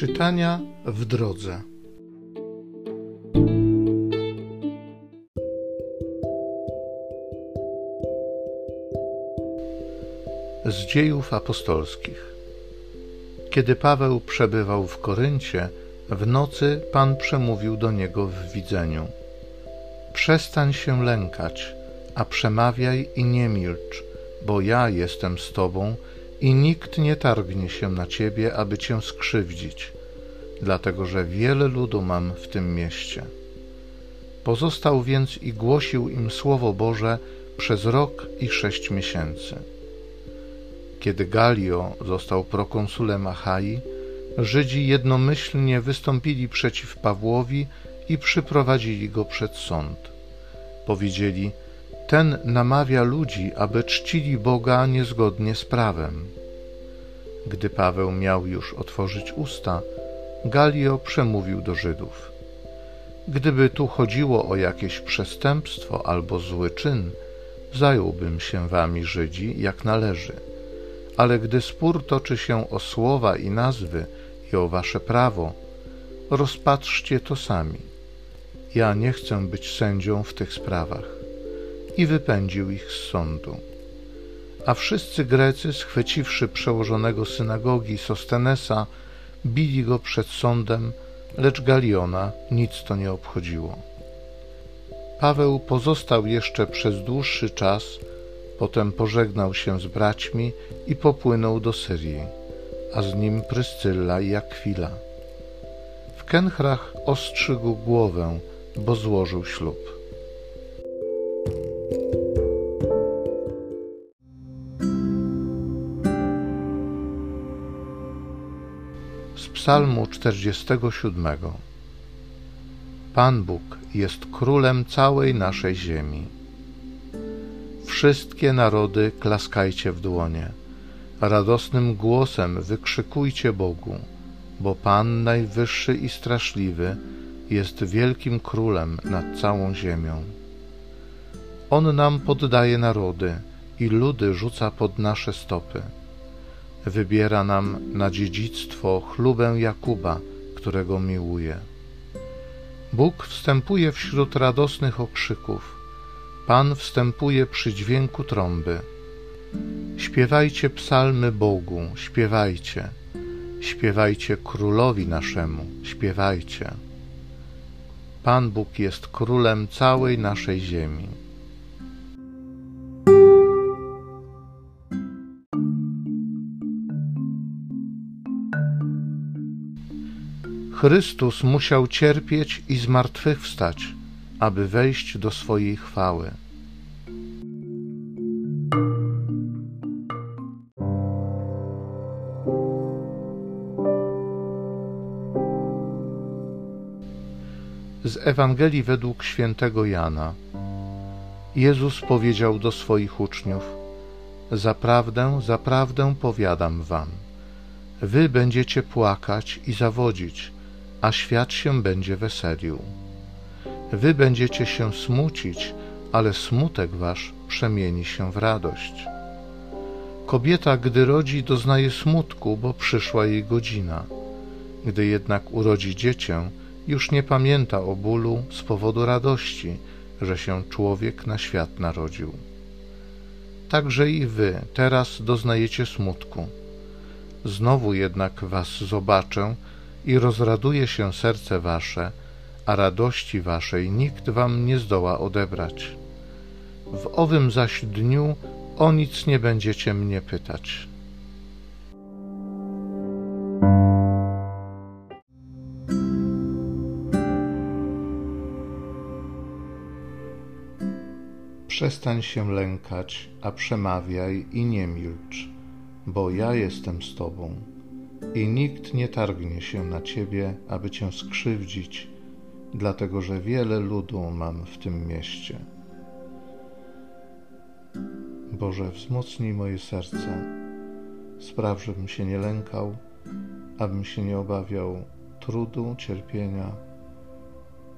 Czytania w drodze. Z dziejów apostolskich. Kiedy Paweł przebywał w Koryncie, w nocy Pan przemówił do niego w widzeniu: Przestań się lękać, a przemawiaj i nie milcz, bo ja jestem z tobą i nikt nie targnie się na ciebie, aby cię skrzywdzić, dlatego że wiele ludu mam w tym mieście. Pozostał więc i głosił im Słowo Boże przez rok i sześć miesięcy. Kiedy Galio został prokonsulem Achai, Żydzi jednomyślnie wystąpili przeciw Pawłowi i przyprowadzili go przed sąd. Powiedzieli, ten namawia ludzi, aby czcili Boga niezgodnie z prawem. Gdy Paweł miał już otworzyć usta, Galio przemówił do Żydów. Gdyby tu chodziło o jakieś przestępstwo albo zły czyn, zająłbym się wami, Żydzi, jak należy. Ale gdy spór toczy się o słowa i nazwy i o wasze prawo, rozpatrzcie to sami. Ja nie chcę być sędzią w tych sprawach i wypędził ich z sądu. A wszyscy Grecy, schwyciwszy przełożonego synagogi Sostenesa, bili go przed sądem, lecz Galiona nic to nie obchodziło. Paweł pozostał jeszcze przez dłuższy czas, potem pożegnał się z braćmi i popłynął do Syrii, a z nim Pryscylla i Akwila. W Kenchrach ostrzygł głowę, bo złożył ślub. Z Psalmu 47. Pan Bóg jest królem całej naszej ziemi. Wszystkie narody klaskajcie w dłonie, radosnym głosem wykrzykujcie Bogu, bo Pan najwyższy i straszliwy jest wielkim królem nad całą ziemią. On nam poddaje narody i ludy rzuca pod nasze stopy wybiera nam na dziedzictwo chlubę Jakuba, którego miłuje. Bóg wstępuje wśród radosnych okrzyków. Pan wstępuje przy dźwięku trąby. Śpiewajcie psalmy Bogu, śpiewajcie. Śpiewajcie królowi naszemu, śpiewajcie. Pan Bóg jest królem całej naszej ziemi. Chrystus musiał cierpieć i zmartwychwstać, aby wejść do swojej chwały. Z Ewangelii według świętego Jana. Jezus powiedział do swoich uczniów: Zaprawdę, zaprawdę powiadam wam, wy będziecie płakać i zawodzić a świat się będzie weselił. Wy będziecie się smucić, ale smutek wasz przemieni się w radość. Kobieta, gdy rodzi, doznaje smutku, bo przyszła jej godzina. Gdy jednak urodzi dziecię, już nie pamięta o bólu z powodu radości, że się człowiek na świat narodził. Także i wy teraz doznajecie smutku. Znowu jednak was zobaczę, i rozraduje się serce wasze, a radości waszej nikt wam nie zdoła odebrać. W owym zaś dniu o nic nie będziecie mnie pytać. Przestań się lękać, a przemawiaj i nie milcz, bo ja jestem z Tobą i nikt nie targnie się na ciebie, aby cię skrzywdzić, dlatego że wiele ludu mam w tym mieście. Boże, wzmocnij moje serce, spraw, żebym się nie lękał, abym się nie obawiał trudu, cierpienia,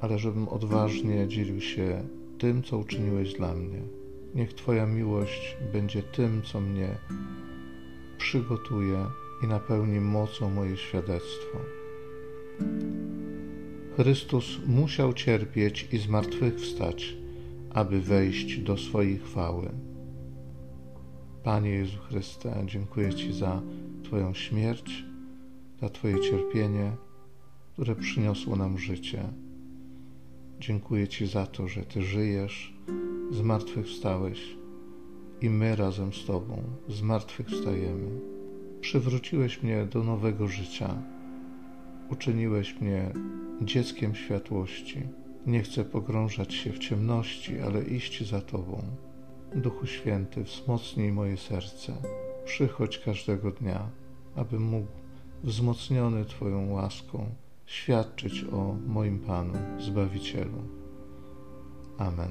ale żebym odważnie dzielił się tym, co uczyniłeś dla mnie. Niech Twoja miłość będzie tym, co mnie przygotuje i napełni mocą moje świadectwo. Chrystus musiał cierpieć i zmartwychwstać, aby wejść do swojej chwały. Panie Jezu Chryste, dziękuję Ci za Twoją śmierć, za Twoje cierpienie, które przyniosło nam życie. Dziękuję Ci za to, że Ty żyjesz, zmartwychwstałeś i my razem z Tobą zmartwychwstajemy. Przywróciłeś mnie do nowego życia. Uczyniłeś mnie dzieckiem światłości. Nie chcę pogrążać się w ciemności, ale iść za Tobą. Duchu Święty, wzmocnij moje serce. Przychodź każdego dnia, abym mógł wzmocniony Twoją łaską świadczyć o moim Panu, Zbawicielu. Amen.